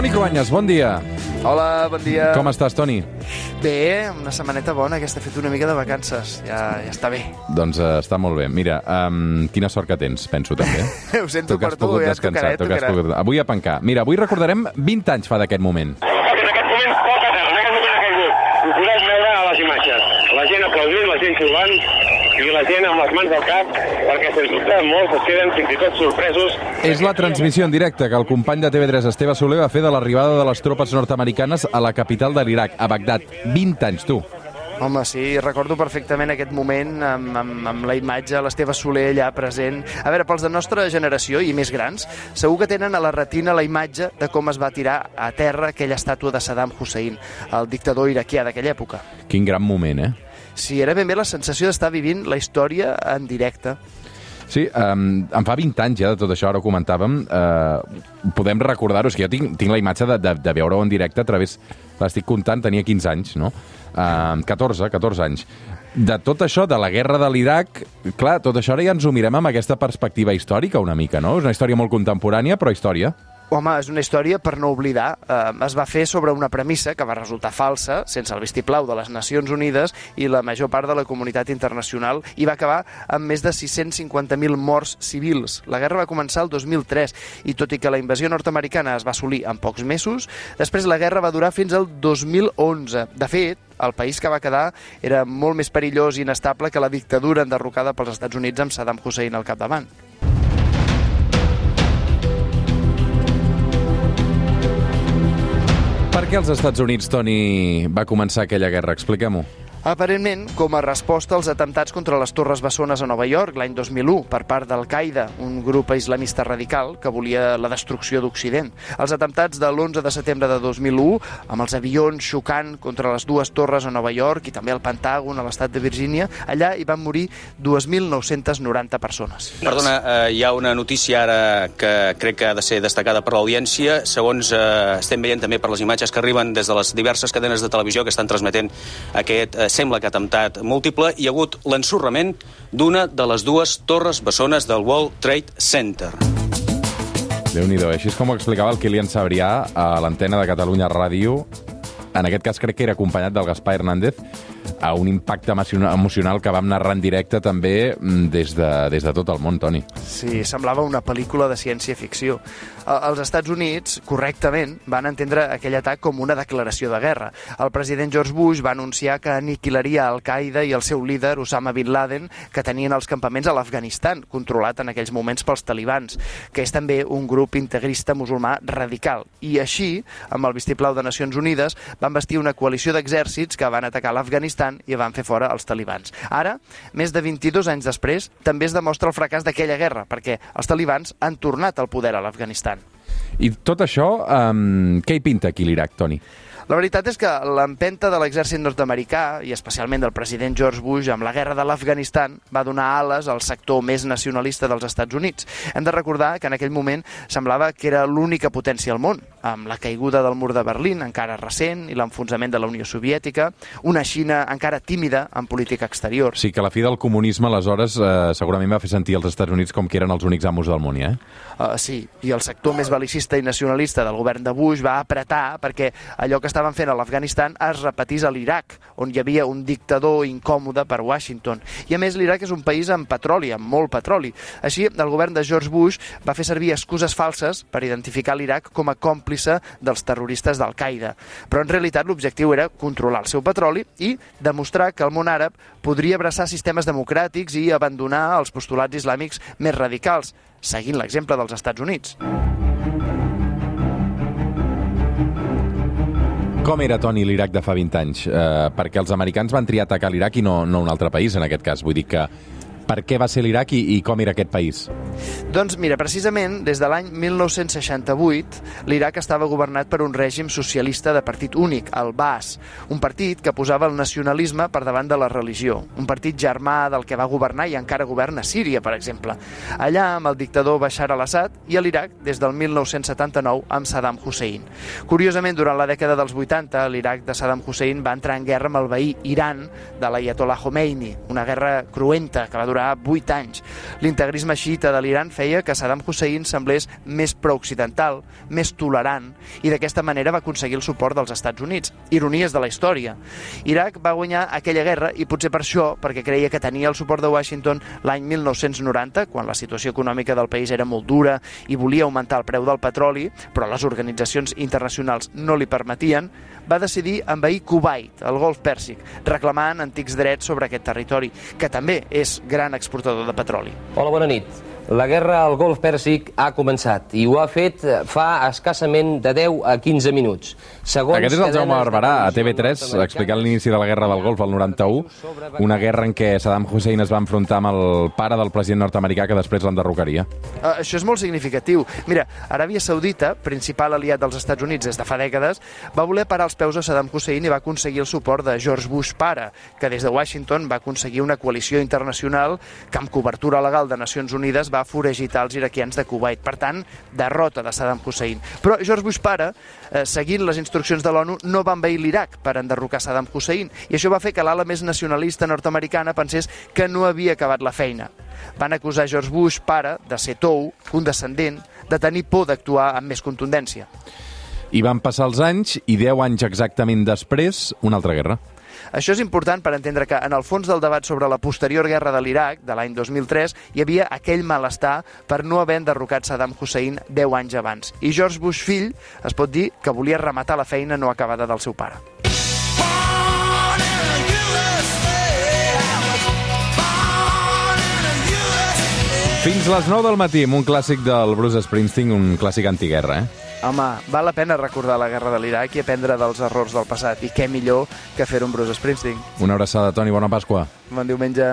Toni Cruanyes, bon dia. Hola, bon dia. Com estàs, Toni? Bé, una setmaneta bona, aquesta he fet una mica de vacances. Ja, ja està bé. Doncs uh, està molt bé. Mira, um, quina sort que tens, penso també. Ho sento que per tu, ja descansar. tocaré, tu que tocaré. pogut... Avui a pencar. Mira, avui recordarem 20 anys fa d'aquest moment. Perquè en aquest moment poca terra, en aquest moment ha caigut. Ho podeu veure a imatges. La gent aplaudint, la gent xiulant i la gent amb les mans al cap, perquè sens dubte molts es queden fins i tot sorpresos. És la transmissió en directe que el company de TV3, Esteve Soler, va fer de l'arribada de les tropes nord-americanes a la capital de l'Iraq, a Bagdad. 20 anys, tu. Home, sí, recordo perfectament aquest moment amb, amb, amb la imatge, l'Esteve Soler allà present. A veure, pels de nostra generació i més grans, segur que tenen a la retina la imatge de com es va tirar a terra aquella estàtua de Saddam Hussein, el dictador iraquià d'aquella època. Quin gran moment, eh? Sí, era ben bé la sensació d'estar vivint la història en directe. Sí, um, em fa 20 anys ja de tot això, ara ho comentàvem. Uh, podem recordar-ho, és que jo tinc, tinc la imatge de, de, de veure-ho en directe a través... L'estic comptant, tenia 15 anys, no? Uh, 14, 14 anys. De tot això, de la guerra de l'Iraq, clar, tot això ara ja ens ho mirem amb aquesta perspectiva històrica una mica, no? És una història molt contemporània, però història. Home, és una història per no oblidar. Eh, es va fer sobre una premissa que va resultar falsa, sense el vistiplau de les Nacions Unides i la major part de la comunitat internacional, i va acabar amb més de 650.000 morts civils. La guerra va començar el 2003, i tot i que la invasió nord-americana es va assolir en pocs mesos, després la guerra va durar fins al 2011. De fet, el país que va quedar era molt més perillós i inestable que la dictadura enderrocada pels Estats Units amb Saddam Hussein al capdavant. Per què als Estats Units, Toni, va començar aquella guerra? Expliquem-ho. Aparentment, com a resposta als atemptats contra les Torres Bessones a Nova York l'any 2001 per part d'Al-Qaeda, un grup islamista radical que volia la destrucció d'Occident. Els atemptats de l'11 de setembre de 2001, amb els avions xocant contra les dues torres a Nova York i també al Pentàgon, a l'estat de Virgínia, allà hi van morir 2.990 persones. Perdona, eh, hi ha una notícia ara que crec que ha de ser destacada per l'audiència. Segons eh, estem veient també per les imatges que arriben des de les diverses cadenes de televisió que estan transmetent aquest, eh, sembla que atemptat múltiple, hi ha hagut l'ensorrament d'una de les dues torres bessones del World Trade Center. Déu-n'hi-do, així és com ho explicava el Kilian Sabrià a l'antena de Catalunya Ràdio. En aquest cas crec que era acompanyat del Gaspar Hernández a un impacte emociona- emocional que vam narrar en directe també mm, des de, des de tot el món, Toni. Sí, semblava una pel·lícula de ciència-ficció. Els Estats Units, correctament, van entendre aquell atac com una declaració de guerra. El president George Bush va anunciar que aniquilaria Al-Qaeda i el seu líder, Osama Bin Laden, que tenien els campaments a l'Afganistan, controlat en aquells moments pels talibans, que és també un grup integrista musulmà radical. I així, amb el vistiplau de Nacions Unides, van vestir una coalició d'exèrcits que van atacar l'Afganistan i van fer fora els talibans. Ara, més de 22 anys després, també es demostra el fracàs d'aquella guerra, perquè els talibans han tornat al poder a l'Afganistan. I tot això, um, què hi pinta aquí l'Iraq, Toni? La veritat és que l'empenta de l'exèrcit nord-americà, i especialment del president George Bush amb la guerra de l'Afganistan, va donar ales al sector més nacionalista dels Estats Units. Hem de recordar que en aquell moment semblava que era l'única potència al món, amb la caiguda del mur de Berlín, encara recent, i l'enfonsament de la Unió Soviètica, una Xina encara tímida en política exterior. Sí que la fi del comunisme, aleshores, eh, segurament va fer sentir els Estats Units com que eren els únics amos del món, ja, eh? Uh, sí, i el sector més belicista i nacionalista del govern de Bush va apretar perquè allò que estaven fent a l'Afganistan es repetís a l'Iraq, on hi havia un dictador incòmode per Washington. I a més l'Iraq és un país amb petroli, amb molt petroli. Així, el govern de George Bush va fer servir excuses falses per identificar l'Iraq com a còmplice dels terroristes d'Al-Qaeda. Però en realitat l'objectiu era controlar el seu petroli i demostrar que el món àrab podria abraçar sistemes democràtics i abandonar els postulats islàmics més radicals, seguint l'exemple dels Estats Units. Com era, Toni, l'Iraq de fa 20 anys? Eh, perquè els americans van triar atacar l'Iraq i no, no un altre país, en aquest cas. Vull dir que per què va ser l'Iraq i, i com era aquest país? Doncs mira, precisament des de l'any 1968 l'Iraq estava governat per un règim socialista de partit únic, el BAS, un partit que posava el nacionalisme per davant de la religió, un partit germà del que va governar i encara governa Síria, per exemple. Allà amb el dictador Bashar al-Assad i a l'Iraq des del 1979 amb Saddam Hussein. Curiosament, durant la dècada dels 80, l'Iraq de Saddam Hussein va entrar en guerra amb el veí Iran de l'Ayatollah Khomeini, una guerra cruenta que va durar 8 anys. L'integrisme xiita de l'Iran feia que Saddam Hussein semblés més prooccidental, més tolerant, i d'aquesta manera va aconseguir el suport dels Estats Units. Ironies de la història. Iraq va guanyar aquella guerra i potser per això, perquè creia que tenia el suport de Washington l'any 1990, quan la situació econòmica del país era molt dura i volia augmentar el preu del petroli, però les organitzacions internacionals no li permetien, va decidir envair Kuwait, el golf Pèrsic, reclamant antics drets sobre aquest territori, que també és gran exportador de petroli. Hola, bona nit. La guerra al golf Pèrsic ha començat i ho ha fet fa escassament de 10 a 15 minuts. Segons Aquest és el Jaume Barberà, a TV3, explicant l'inici de la guerra del golf al 91, una guerra en què Saddam Hussein es va enfrontar amb el pare del president nord-americà que després l'enderrocaria. Uh, això és molt significatiu. Mira, Aràbia Saudita, principal aliat dels Estats Units des de fa dècades, va voler parar els peus a Saddam Hussein i va aconseguir el suport de George Bush pare, que des de Washington va aconseguir una coalició internacional que amb cobertura legal de Nacions Unides va foragitar els iraquians de Kuwait. Per tant, derrota de Saddam Hussein. Però George Bush pare, eh, seguint les instruccions de l'ONU, no va envair l'Iraq per enderrocar Saddam Hussein. I això va fer que l'ala més nacionalista nord-americana pensés que no havia acabat la feina. Van acusar George Bush, pare, de ser tou, condescendent, de tenir por d'actuar amb més contundència. I van passar els anys, i 10 anys exactament després, una altra guerra. Això és important per entendre que en el fons del debat sobre la posterior guerra de l'Iraq, de l'any 2003, hi havia aquell malestar per no haver enderrocat Saddam Hussein 10 anys abans. I George Bush fill es pot dir que volia rematar la feina no acabada del seu pare. Fins les 9 del matí amb un clàssic del Bruce Springsteen, un clàssic antiguerra, eh? Home, val la pena recordar la guerra de l'Iraq i aprendre dels errors del passat. I què millor que fer un Bruce Springsteen. Una abraçada, Toni. Bona Pasqua. Bon diumenge.